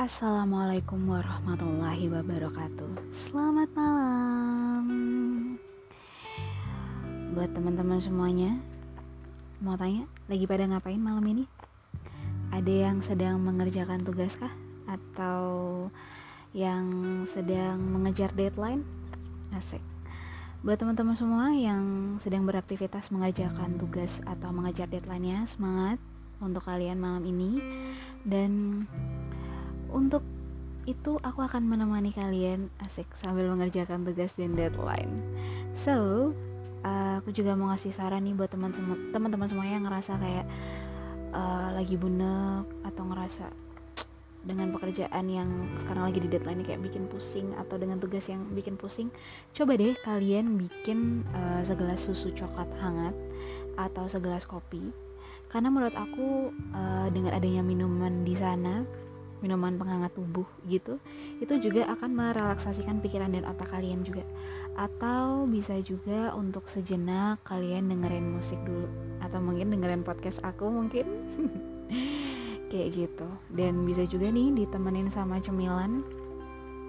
Assalamualaikum warahmatullahi wabarakatuh Selamat malam Buat teman-teman semuanya Mau tanya, lagi pada ngapain malam ini? Ada yang sedang mengerjakan tugas kah? Atau yang sedang mengejar deadline? Asik Buat teman-teman semua yang sedang beraktivitas mengerjakan tugas atau mengejar deadline-nya Semangat untuk kalian malam ini Dan untuk itu aku akan menemani kalian asik sambil mengerjakan tugas dan deadline. So, uh, aku juga mau ngasih saran nih buat teman teman-teman semua yang ngerasa kayak uh, lagi bunek atau ngerasa dengan pekerjaan yang sekarang lagi di deadline kayak bikin pusing atau dengan tugas yang bikin pusing coba deh kalian bikin uh, segelas susu coklat hangat atau segelas kopi karena menurut aku uh, dengan adanya minuman di sana minuman penghangat tubuh gitu itu juga akan merelaksasikan pikiran dan otak kalian juga. Atau bisa juga untuk sejenak kalian dengerin musik dulu atau mungkin dengerin podcast aku mungkin. Kayak gitu. Dan bisa juga nih ditemenin sama cemilan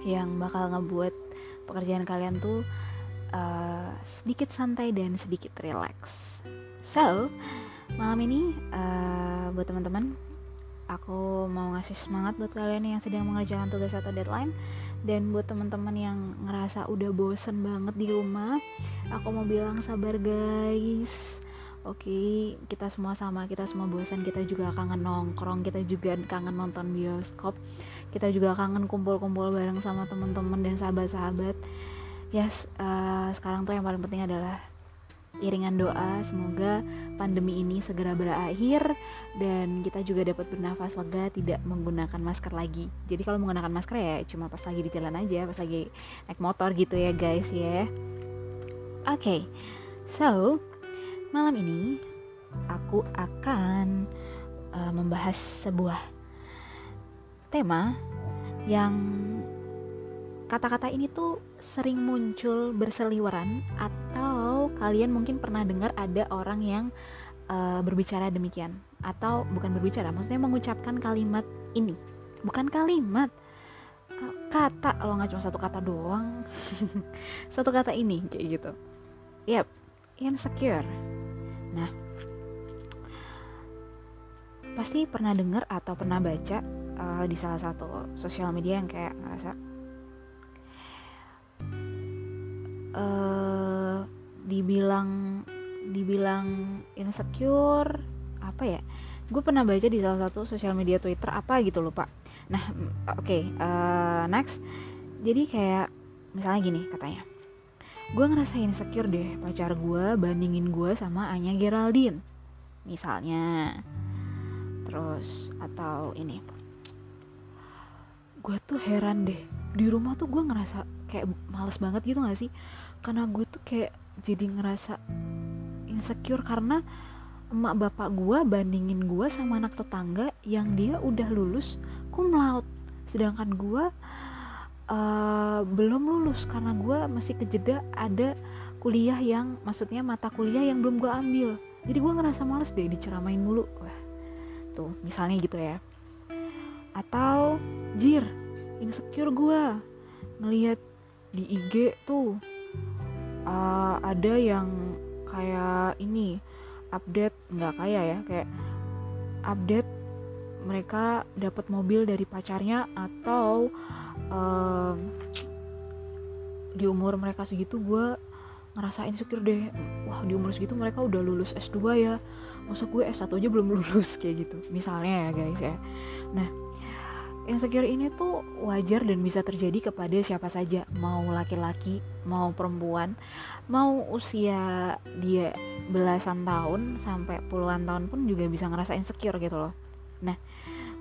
yang bakal ngebuat pekerjaan kalian tuh uh, sedikit santai dan sedikit relax. So malam ini uh, buat teman-teman aku mau ngasih semangat buat kalian yang sedang mengerjakan tugas atau deadline dan buat teman-teman yang ngerasa udah bosen banget di rumah aku mau bilang sabar guys Oke, okay, kita semua sama, kita semua bosan, kita juga kangen nongkrong, kita juga kangen nonton bioskop, kita juga kangen kumpul-kumpul bareng sama teman-teman dan sahabat-sahabat. Yes, uh, sekarang tuh yang paling penting adalah iringan doa. Semoga pandemi ini segera berakhir dan kita juga dapat bernafas lega tidak menggunakan masker lagi. Jadi kalau menggunakan masker ya cuma pas lagi di jalan aja pas lagi naik motor gitu ya guys ya. Oke okay, so malam ini aku akan uh, membahas sebuah tema yang kata-kata ini tuh sering muncul berseliweran atau kalian mungkin pernah dengar ada orang yang uh, berbicara demikian atau bukan berbicara maksudnya mengucapkan kalimat ini. Bukan kalimat uh, kata. Lo nggak cuma satu kata doang. Satu kata ini kayak gitu. Yep insecure. Nah pasti pernah dengar atau pernah baca uh, di salah satu sosial media yang kayak ngerasa uh, dibilang dibilang insecure apa ya? Gue pernah baca di salah satu sosial media Twitter apa gitu lupa. Nah oke okay, uh, eh, next. Jadi kayak misalnya gini katanya. Gue ngerasa insecure deh pacar gue bandingin gue sama Anya Geraldine misalnya. Terus atau ini. Gue tuh heran deh. Di rumah tuh gue ngerasa kayak males banget gitu gak sih? Karena gue tuh kayak jadi ngerasa insecure karena emak bapak gue bandingin gue sama anak tetangga yang dia udah lulus cum laude. Sedangkan gue uh, belum lulus karena gue masih kejeda ada kuliah yang maksudnya mata kuliah yang belum gue ambil. Jadi gue ngerasa males deh diceramain mulu. Wah tuh misalnya gitu ya. Atau jir insecure gue ngelihat di IG tuh uh, ada yang kayak ini update nggak kayak ya kayak update mereka dapat mobil dari pacarnya atau uh, di umur mereka segitu gue ngerasa insecure deh. Wah di umur segitu mereka udah lulus S2 ya. Masa gue S1 aja belum lulus? Kayak gitu. Misalnya ya guys ya. Nah insecure ini tuh wajar dan bisa terjadi kepada siapa saja. Mau laki-laki mau perempuan mau usia dia belasan tahun sampai puluhan tahun pun juga bisa ngerasa insecure gitu loh. Nah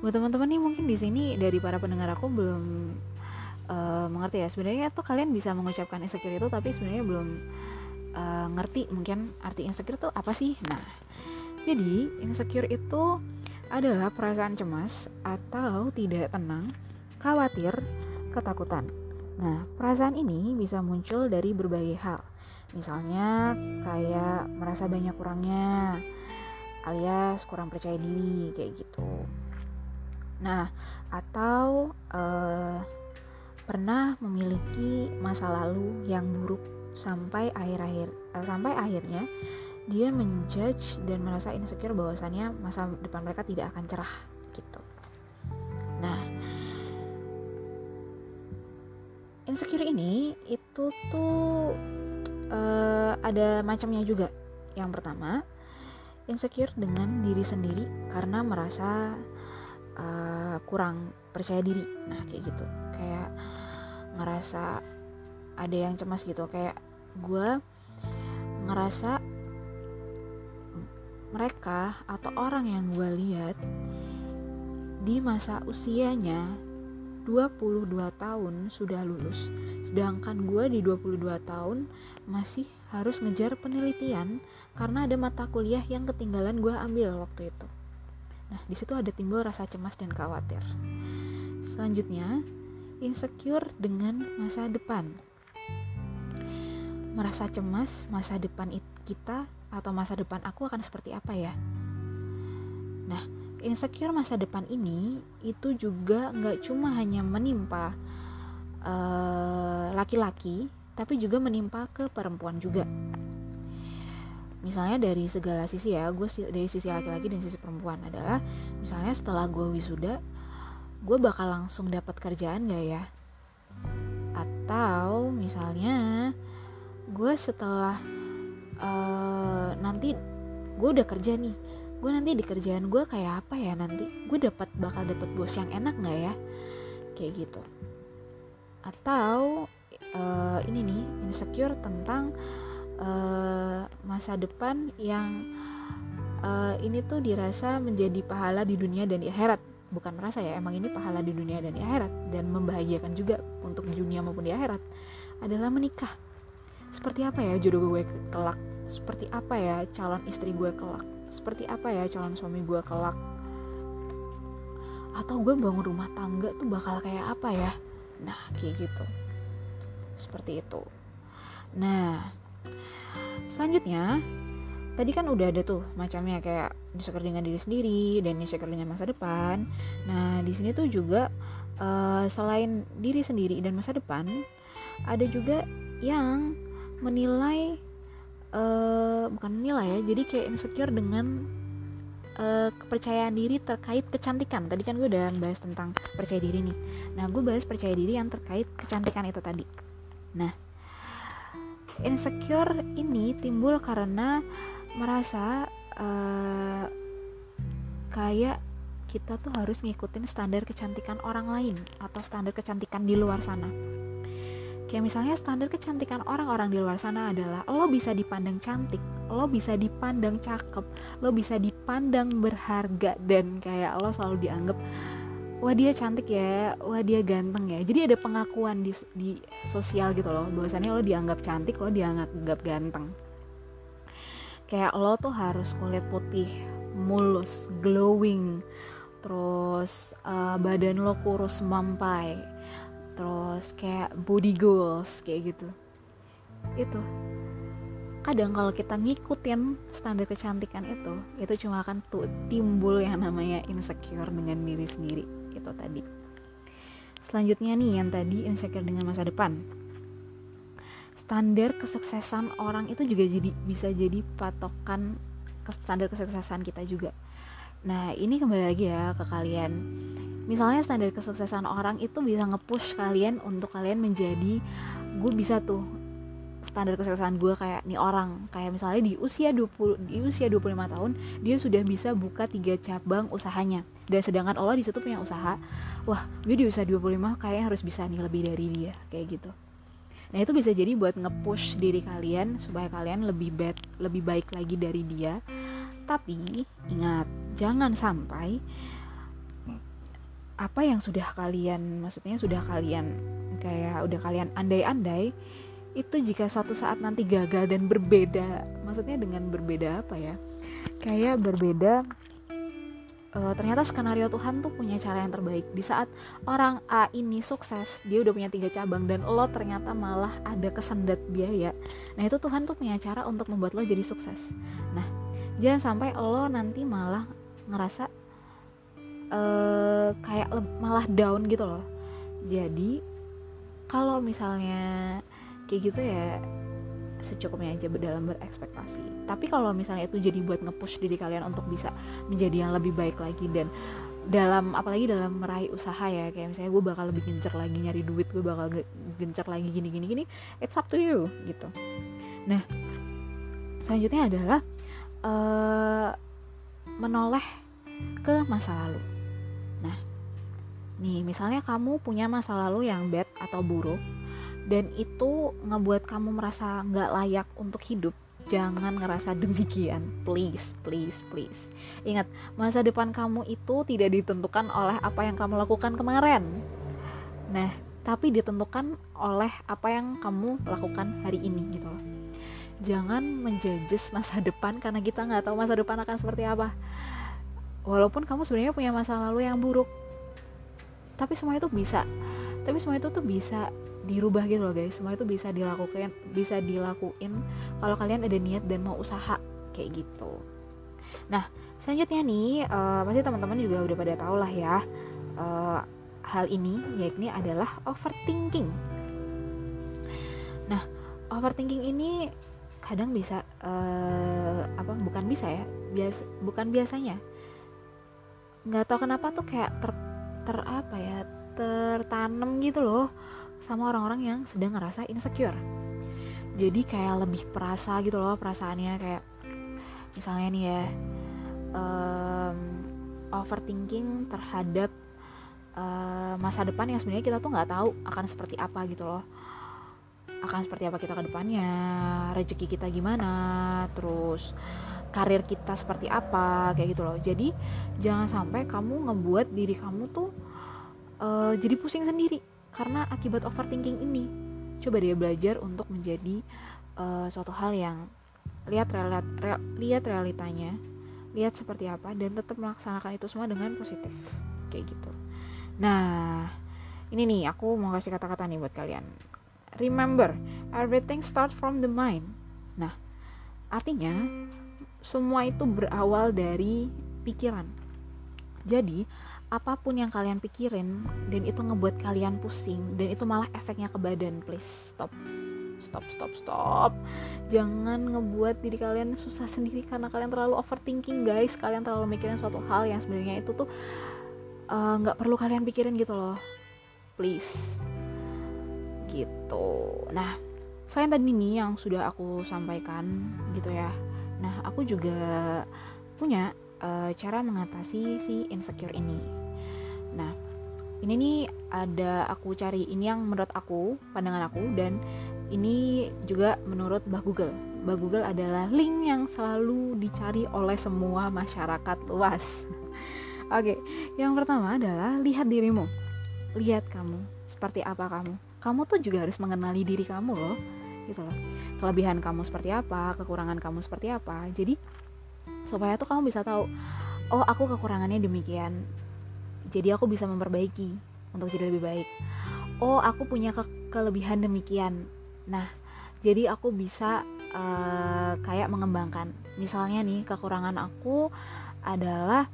buat teman-teman nih mungkin di sini dari para pendengar aku belum uh, mengerti ya. Sebenarnya tuh kalian bisa mengucapkan insecure itu tapi sebenarnya belum uh, ngerti mungkin arti insecure tuh apa sih. Nah jadi insecure itu adalah perasaan cemas atau tidak tenang, khawatir, ketakutan. Nah, perasaan ini bisa muncul dari berbagai hal. Misalnya kayak merasa banyak kurangnya alias kurang percaya diri kayak gitu. Nah, atau uh, pernah memiliki masa lalu yang buruk sampai akhir-akhir uh, sampai akhirnya dia menjudge dan merasa insecure bahwasannya masa depan mereka tidak akan cerah gitu. Nah, insecure ini itu tuh uh, ada macamnya juga. Yang pertama, insecure dengan diri sendiri karena merasa uh, kurang percaya diri nah kayak gitu kayak ngerasa ada yang cemas gitu kayak gue ngerasa mereka atau orang yang gue lihat di masa usianya 22 tahun sudah lulus sedangkan gue di 22 tahun masih harus ngejar penelitian karena ada mata kuliah yang ketinggalan gue ambil waktu itu Nah, di situ ada timbul rasa cemas dan khawatir. Selanjutnya, insecure dengan masa depan. Merasa cemas masa depan kita atau masa depan aku akan seperti apa ya? Nah, insecure masa depan ini itu juga nggak cuma hanya menimpa eh, laki-laki, uh, tapi juga menimpa ke perempuan juga misalnya dari segala sisi ya gue dari sisi laki-laki dan sisi perempuan adalah misalnya setelah gue wisuda gue bakal langsung dapat kerjaan gak ya atau misalnya gue setelah uh, nanti gue udah kerja nih. Gue nanti di kerjaan gue kayak apa ya nanti? Gue dapat bakal dapat bos yang enak nggak ya? Kayak gitu. Atau uh, ini nih insecure tentang uh, masa depan yang uh, ini tuh dirasa menjadi pahala di dunia dan di akhirat. Bukan merasa ya emang ini pahala di dunia dan di akhirat. Dan membahagiakan juga untuk dunia maupun di akhirat adalah menikah seperti apa ya jodoh gue kelak? Seperti apa ya calon istri gue kelak? Seperti apa ya calon suami gue kelak? Atau gue bangun rumah tangga tuh bakal kayak apa ya? Nah kayak gitu. Seperti itu. Nah selanjutnya tadi kan udah ada tuh macamnya kayak insecure dengan diri sendiri dan insecure dengan masa depan. Nah di sini tuh juga uh, selain diri sendiri dan masa depan ada juga yang menilai uh, bukan menilai ya jadi kayak insecure dengan uh, kepercayaan diri terkait kecantikan. Tadi kan gue udah bahas tentang percaya diri nih. Nah gue bahas percaya diri yang terkait kecantikan itu tadi. Nah insecure ini timbul karena merasa uh, kayak kita tuh harus ngikutin standar kecantikan orang lain atau standar kecantikan di luar sana. Kayak misalnya standar kecantikan orang-orang di luar sana adalah lo bisa dipandang cantik, lo bisa dipandang cakep, lo bisa dipandang berharga dan kayak lo selalu dianggap wah dia cantik ya wah dia ganteng ya. Jadi ada pengakuan di, di sosial gitu loh bahwasannya lo dianggap cantik lo dianggap ganteng. Kayak lo tuh harus kulit putih mulus glowing terus uh, badan lo kurus mampai terus kayak body goals kayak gitu. Itu. Kadang kalau kita ngikutin standar kecantikan itu itu cuma akan tuh timbul yang namanya insecure dengan diri sendiri. Itu tadi. Selanjutnya nih yang tadi insecure dengan masa depan. Standar kesuksesan orang itu juga jadi bisa jadi patokan ke standar kesuksesan kita juga. Nah ini kembali lagi ya ke kalian misalnya standar kesuksesan orang itu bisa nge-push kalian untuk kalian menjadi gue bisa tuh standar kesuksesan gue kayak nih orang. Kayak misalnya di usia 20 di usia 25 tahun dia sudah bisa buka tiga cabang usahanya. Dan sedangkan Allah di situ punya usaha wah gue di usia 25 kayaknya harus bisa nih lebih dari dia. Kayak gitu. Nah itu bisa jadi buat nge-push diri kalian supaya kalian lebih bad lebih baik lagi dari dia. Tapi ingat jangan sampai apa yang sudah kalian maksudnya sudah kalian kayak udah kalian andai-andai itu jika suatu saat nanti gagal dan berbeda maksudnya dengan berbeda apa ya? Kayak berbeda uh, ternyata skenario Tuhan tuh punya cara yang terbaik. Di saat orang A ini sukses dia udah punya tiga cabang dan lo ternyata malah ada kesendat biaya. Nah itu Tuhan tuh punya cara untuk membuat lo jadi sukses. Nah jangan sampai lo nanti malah ngerasa uh, kayak malah down gitu loh. Jadi kalau misalnya kayak gitu ya secukupnya aja dalam berekspektasi. Tapi kalau misalnya itu jadi buat nge-push diri kalian untuk bisa menjadi yang lebih baik lagi dan dalam apalagi dalam meraih usaha ya kayak misalnya gue bakal lebih gencar lagi nyari duit gue bakal gencar lagi gini gini gini it's up to you gitu. Nah selanjutnya adalah uh, menoleh ke masa lalu nah nih misalnya kamu punya masa lalu yang bad atau buruk dan itu ngebuat kamu merasa nggak layak untuk hidup jangan ngerasa demikian. Please please please. Ingat masa depan kamu itu tidak ditentukan oleh apa yang kamu lakukan kemarin. Nah tapi ditentukan oleh apa yang kamu lakukan hari ini gitu loh. Jangan menjudge masa depan karena kita nggak tahu masa depan akan seperti apa walaupun kamu sebenarnya punya masa lalu yang buruk. Tapi semua itu bisa. Tapi semua itu tuh bisa dirubah gitu loh guys. Semua itu bisa dilakukan bisa dilakuin kalau kalian ada niat dan mau usaha kayak gitu. Nah selanjutnya nih uh, pasti teman-teman juga udah pada tahu lah ya uh, hal ini yakni adalah overthinking. Nah overthinking ini kadang bisa uh, apa bukan bisa ya bias bukan biasanya nggak tahu kenapa tuh kayak ter ter apa ya tertanam gitu loh sama orang-orang yang sedang ngerasa insecure. Jadi kayak lebih perasa gitu loh perasaannya kayak misalnya nih ya um, overthinking terhadap uh, masa depan yang sebenarnya kita tuh nggak tahu akan seperti apa gitu loh. Akan seperti apa kita ke depannya rezeki kita gimana terus karir kita seperti apa kayak gitu loh. Jadi jangan sampai kamu ngebuat diri kamu tuh uh, jadi pusing sendiri karena akibat overthinking ini. Coba dia belajar untuk menjadi uh, suatu hal yang lihat realit, real, lihat realitanya lihat seperti apa dan tetap melaksanakan itu semua dengan positif. Kayak gitu. Nah ini nih aku mau kasih kata-kata nih buat kalian. Remember everything starts from the mind. Nah artinya semua itu berawal dari pikiran. Jadi apa pun yang kalian pikirin dan itu ngebuat kalian pusing dan itu malah efeknya ke badan please stop. Stop stop stop. Jangan ngebuat diri kalian susah sendiri karena kalian terlalu overthinking guys. Kalian terlalu mikirin suatu hal yang sebenarnya itu tuh eh, nggak uh, perlu kalian pikirin gitu loh. Please. Gitu. Nah selain tadi nih yang sudah aku sampaikan gitu ya nah aku juga punya uh, cara mengatasi si insecure ini Nah, ini nih ada aku cari ini yang menurut aku, pandangan aku dan ini juga menurut Mbah Google. Mbah Google adalah link yang selalu dicari oleh semua masyarakat luas. Oke, yang pertama adalah lihat dirimu. Lihat kamu, seperti apa kamu. Kamu tuh juga harus mengenali diri kamu loh. Gitu loh. Kelebihan kamu seperti apa, kekurangan kamu seperti apa. Jadi supaya tuh kamu bisa tahu, oh aku kekurangannya demikian jadi aku bisa memperbaiki untuk jadi lebih baik oh aku punya ke kelebihan demikian nah jadi aku bisa uh, kayak mengembangkan misalnya nih kekurangan aku adalah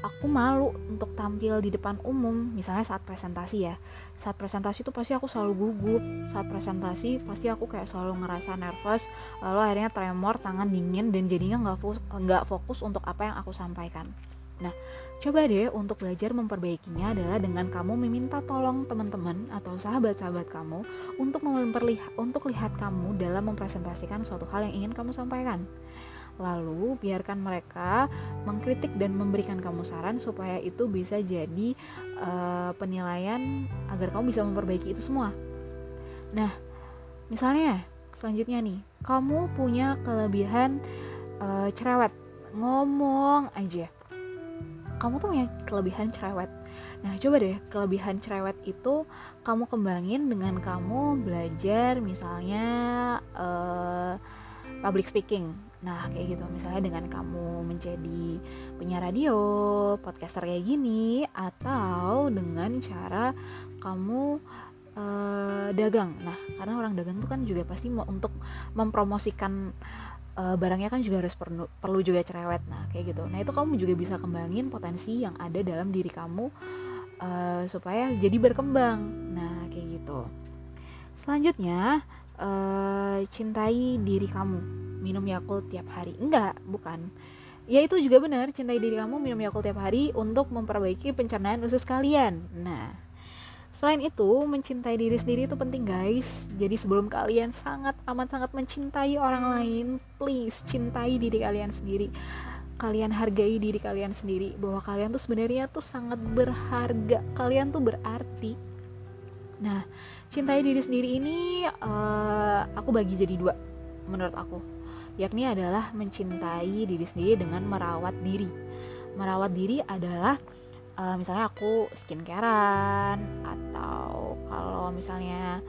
aku malu untuk tampil di depan umum misalnya saat presentasi ya. Saat presentasi itu pasti aku selalu gugup. Saat presentasi pasti aku kayak selalu ngerasa nervous lalu akhirnya tremor tangan dingin dan jadinya nggak fokus, fokus untuk apa yang aku sampaikan. Nah Coba deh untuk belajar memperbaikinya adalah dengan kamu meminta tolong teman-teman atau sahabat-sahabat kamu untuk memperlihat untuk lihat kamu dalam mempresentasikan suatu hal yang ingin kamu sampaikan. Lalu biarkan mereka mengkritik dan memberikan kamu saran supaya itu bisa jadi uh, penilaian agar kamu bisa memperbaiki itu semua. Nah, misalnya selanjutnya nih, kamu punya kelebihan uh, cerewet, ngomong aja. Kamu tuh punya kelebihan cerewet. Nah coba deh kelebihan cerewet itu kamu kembangin dengan kamu belajar misalnya uh, public speaking nah kayak gitu. Misalnya dengan kamu menjadi penyiar radio podcaster kayak gini atau dengan cara kamu uh, dagang. Nah karena orang dagang itu kan juga pasti mau untuk mempromosikan uh, barangnya kan juga harus perlu perlu juga cerewet. Nah kayak gitu. Nah itu kamu juga bisa kembangin potensi yang ada dalam diri kamu uh, supaya jadi berkembang. Nah kayak gitu. Selanjutnya uh, cintai diri kamu minum Yakult tiap hari enggak bukan ya itu juga benar cintai diri kamu minum Yakult tiap hari untuk memperbaiki pencernaan usus kalian nah Selain itu, mencintai diri sendiri itu penting guys. Jadi sebelum kalian sangat amat sangat mencintai orang lain, please cintai diri kalian sendiri. Kalian hargai diri kalian sendiri bahwa kalian tuh sebenarnya tuh sangat berharga. Kalian tuh berarti. Nah, cintai diri sendiri ini uh, aku bagi jadi dua menurut aku. Yakni adalah mencintai diri sendiri dengan merawat diri. Merawat diri adalah uh, misalnya aku skincarean atau kalau misalnya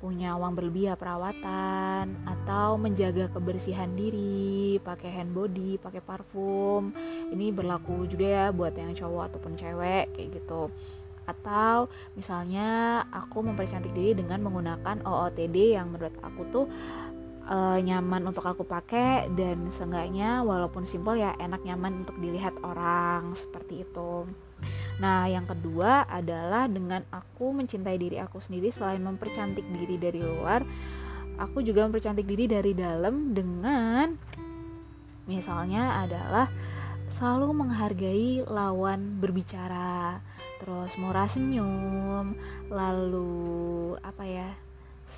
punya uang berlebih ya perawatan atau menjaga kebersihan diri pakai hand body pakai parfum ini berlaku juga ya buat yang cowok ataupun cewek kayak gitu atau misalnya aku mempercantik diri dengan menggunakan OOTD yang menurut aku tuh uh, nyaman untuk aku pakai dan seenggaknya walaupun simpel ya enak nyaman untuk dilihat orang seperti itu. Nah, yang kedua adalah dengan aku mencintai diri aku sendiri selain mempercantik diri dari luar, aku juga mempercantik diri dari dalam dengan misalnya adalah selalu menghargai lawan berbicara, terus murah senyum, lalu apa ya?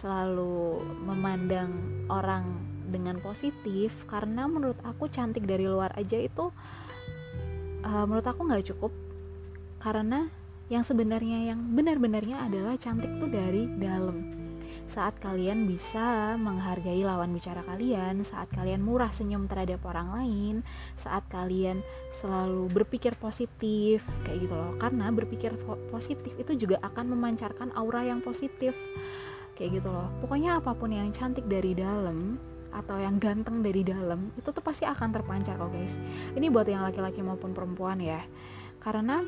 Selalu memandang orang dengan positif karena menurut aku cantik dari luar aja itu uh, menurut aku nggak cukup. Karena yang sebenarnya yang benar-benarnya adalah cantik tuh dari dalam. Saat kalian bisa menghargai lawan bicara kalian, saat kalian murah senyum terhadap orang lain, saat kalian selalu berpikir positif, kayak gitu loh. Karena berpikir positif itu juga akan memancarkan aura yang positif, kayak gitu loh. Pokoknya apa pun yang cantik dari dalam atau yang ganteng dari dalam itu tuh pasti akan terpancar kok guys. Ini buat yang laki-laki maupun perempuan ya. Karena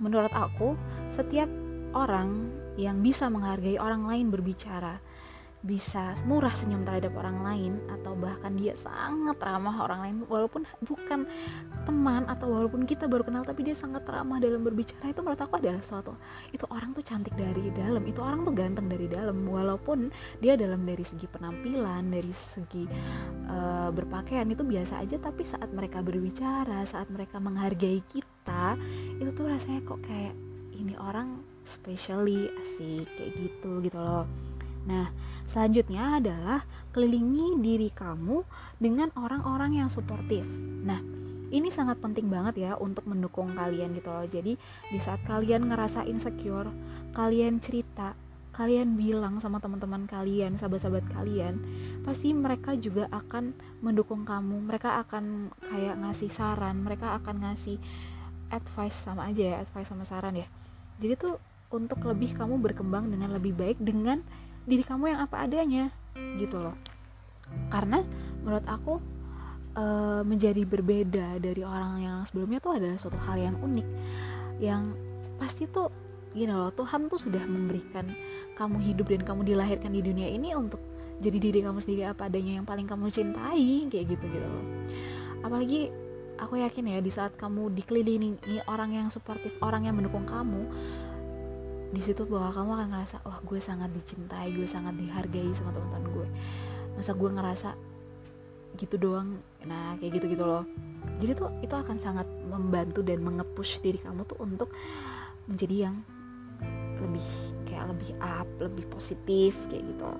menurut aku setiap orang yang bisa menghargai orang lain berbicara bisa murah senyum terhadap orang lain atau bahkan dia sangat ramah orang lain walaupun bukan teman atau walaupun kita baru kenal tapi dia sangat ramah dalam berbicara itu menurut aku adalah suatu itu orang tuh cantik dari dalam itu orang tuh ganteng dari dalam walaupun dia dalam dari segi penampilan dari segi uh, berpakaian itu biasa aja tapi saat mereka berbicara saat mereka menghargai kita itu tuh rasanya kok kayak ini orang specially asik kayak gitu gitu loh Nah, selanjutnya adalah kelilingi diri kamu dengan orang-orang yang suportif. Nah, ini sangat penting banget ya untuk mendukung kalian gitu loh. Jadi, di saat kalian ngerasa insecure, kalian cerita, kalian bilang sama teman-teman kalian, sahabat-sahabat kalian, pasti mereka juga akan mendukung kamu. Mereka akan kayak ngasih saran, mereka akan ngasih advice sama aja ya, advice sama saran ya. Jadi tuh untuk lebih kamu berkembang dengan lebih baik dengan diri kamu yang apa adanya gitu loh. Karena menurut aku e, menjadi berbeda dari orang yang sebelumnya tuh adalah suatu hal yang unik yang pasti tuh gini loh Tuhan tuh sudah memberikan kamu hidup dan kamu dilahirkan di dunia ini untuk jadi diri kamu sendiri apa adanya yang paling kamu cintai kayak gitu gitu loh. Apalagi aku yakin ya di saat kamu dikelilingi orang yang suportif orang yang mendukung kamu di situ bahwa kamu akan ngerasa wah gue sangat dicintai gue sangat dihargai sama teman-teman gue. Masa gue ngerasa gitu doang? Nah kayak gitu gitu loh. Jadi tuh itu akan sangat membantu dan mengepush diri kamu tuh untuk menjadi yang lebih kayak lebih up lebih positif kayak gitu.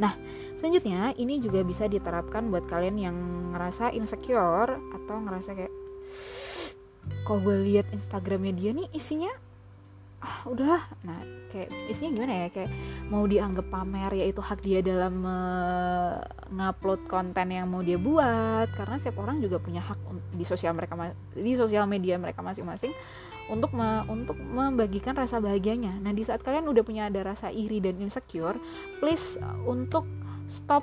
Nah selanjutnya ini juga bisa diterapkan buat kalian yang ngerasa insecure atau ngerasa kayak kok gue lihat Instagramnya dia nih isinya ah udahlah nah kayak isinya gimana ya kayak mau dianggap pamer yaitu hak dia dalam mengupload konten yang mau dia buat karena setiap orang juga punya hak di sosial mereka di sosial media mereka masing-masing untuk me, untuk membagikan rasa bahagianya. Nah, di saat kalian udah punya ada rasa iri dan insecure, please untuk stop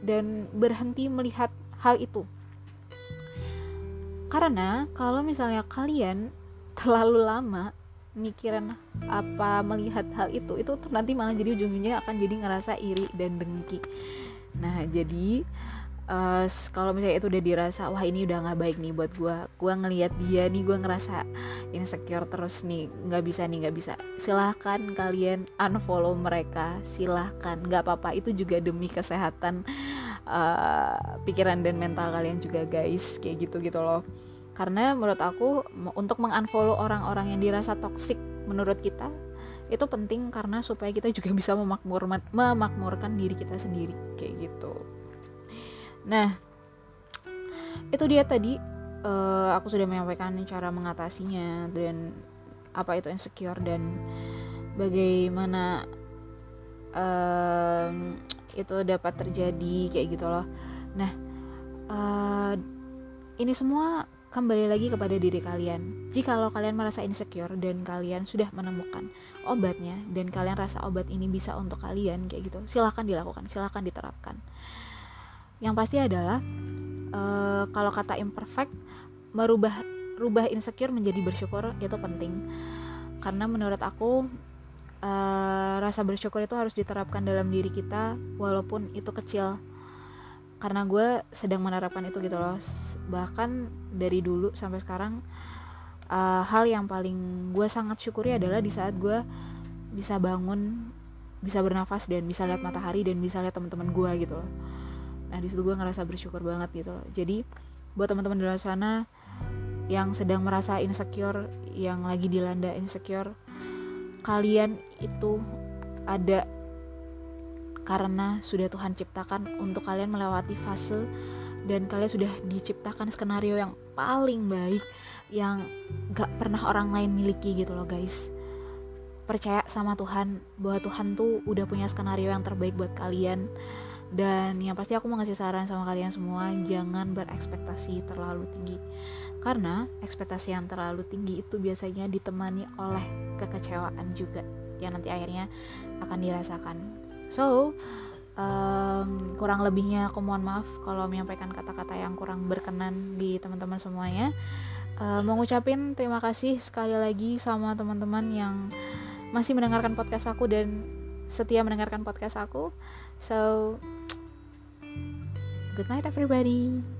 dan berhenti melihat hal itu. Karena kalau misalnya kalian terlalu lama mikiran apa melihat hal itu itu nanti malah jadi ujung-ujungnya akan jadi ngerasa iri dan dengki. Nah jadi uh, kalau misalnya itu udah dirasa wah ini udah nggak baik nih buat gue gue ngelihat dia nih gue ngerasa insecure terus nih nggak bisa nih nggak bisa. Silahkan kalian unfollow mereka silahkan. Nggak apa-apa itu juga demi kesehatan uh, pikiran dan mental kalian juga guys. Kayak gitu gitu loh karena menurut aku untuk mengunfollow orang-orang yang dirasa toksik menurut kita itu penting karena supaya kita juga bisa memakmur memakmurkan diri kita sendiri kayak gitu Nah, itu dia tadi uh, aku sudah menyampaikan cara mengatasinya dan apa itu insecure dan bagaimana uh, itu dapat terjadi kayak gitu loh. Nah, uh, ini semua kembali lagi kepada diri kalian. Jika kalau kalian merasa insecure dan kalian sudah menemukan obatnya dan kalian rasa obat ini bisa untuk kalian kayak gitu, silahkan dilakukan, silahkan diterapkan. Yang pasti adalah uh, kalau kata imperfect merubah rubah insecure menjadi bersyukur itu penting. Karena menurut aku uh, rasa bersyukur itu harus diterapkan dalam diri kita walaupun itu kecil. Karena gue sedang menerapkan itu gitu loh bahkan dari dulu sampai sekarang uh, hal yang paling gue sangat syukuri adalah di saat gue bisa bangun bisa bernafas dan bisa lihat matahari dan bisa lihat teman-teman gue gitu loh. Nah di situ gue ngerasa bersyukur banget gitu jadi buat teman-teman di luar sana yang sedang merasa insecure yang lagi dilanda insecure kalian itu ada karena sudah Tuhan ciptakan untuk kalian melewati fase dan kalian sudah diciptakan skenario yang paling baik yang gak pernah orang lain miliki gitu loh guys. Percaya sama Tuhan bahwa Tuhan tuh udah punya skenario yang terbaik buat kalian. Dan yang pasti aku mau ngasih saran sama kalian semua jangan berekspektasi terlalu tinggi. Karena ekspektasi yang terlalu tinggi itu biasanya ditemani oleh kekecewaan juga yang nanti akhirnya akan dirasakan. So um, kurang lebihnya aku mohon maaf kalau menyampaikan kata-kata yang kurang berkenan di teman-teman semuanya uh, mau terima kasih sekali lagi sama teman-teman yang masih mendengarkan podcast aku dan setia mendengarkan podcast aku so Good night, everybody.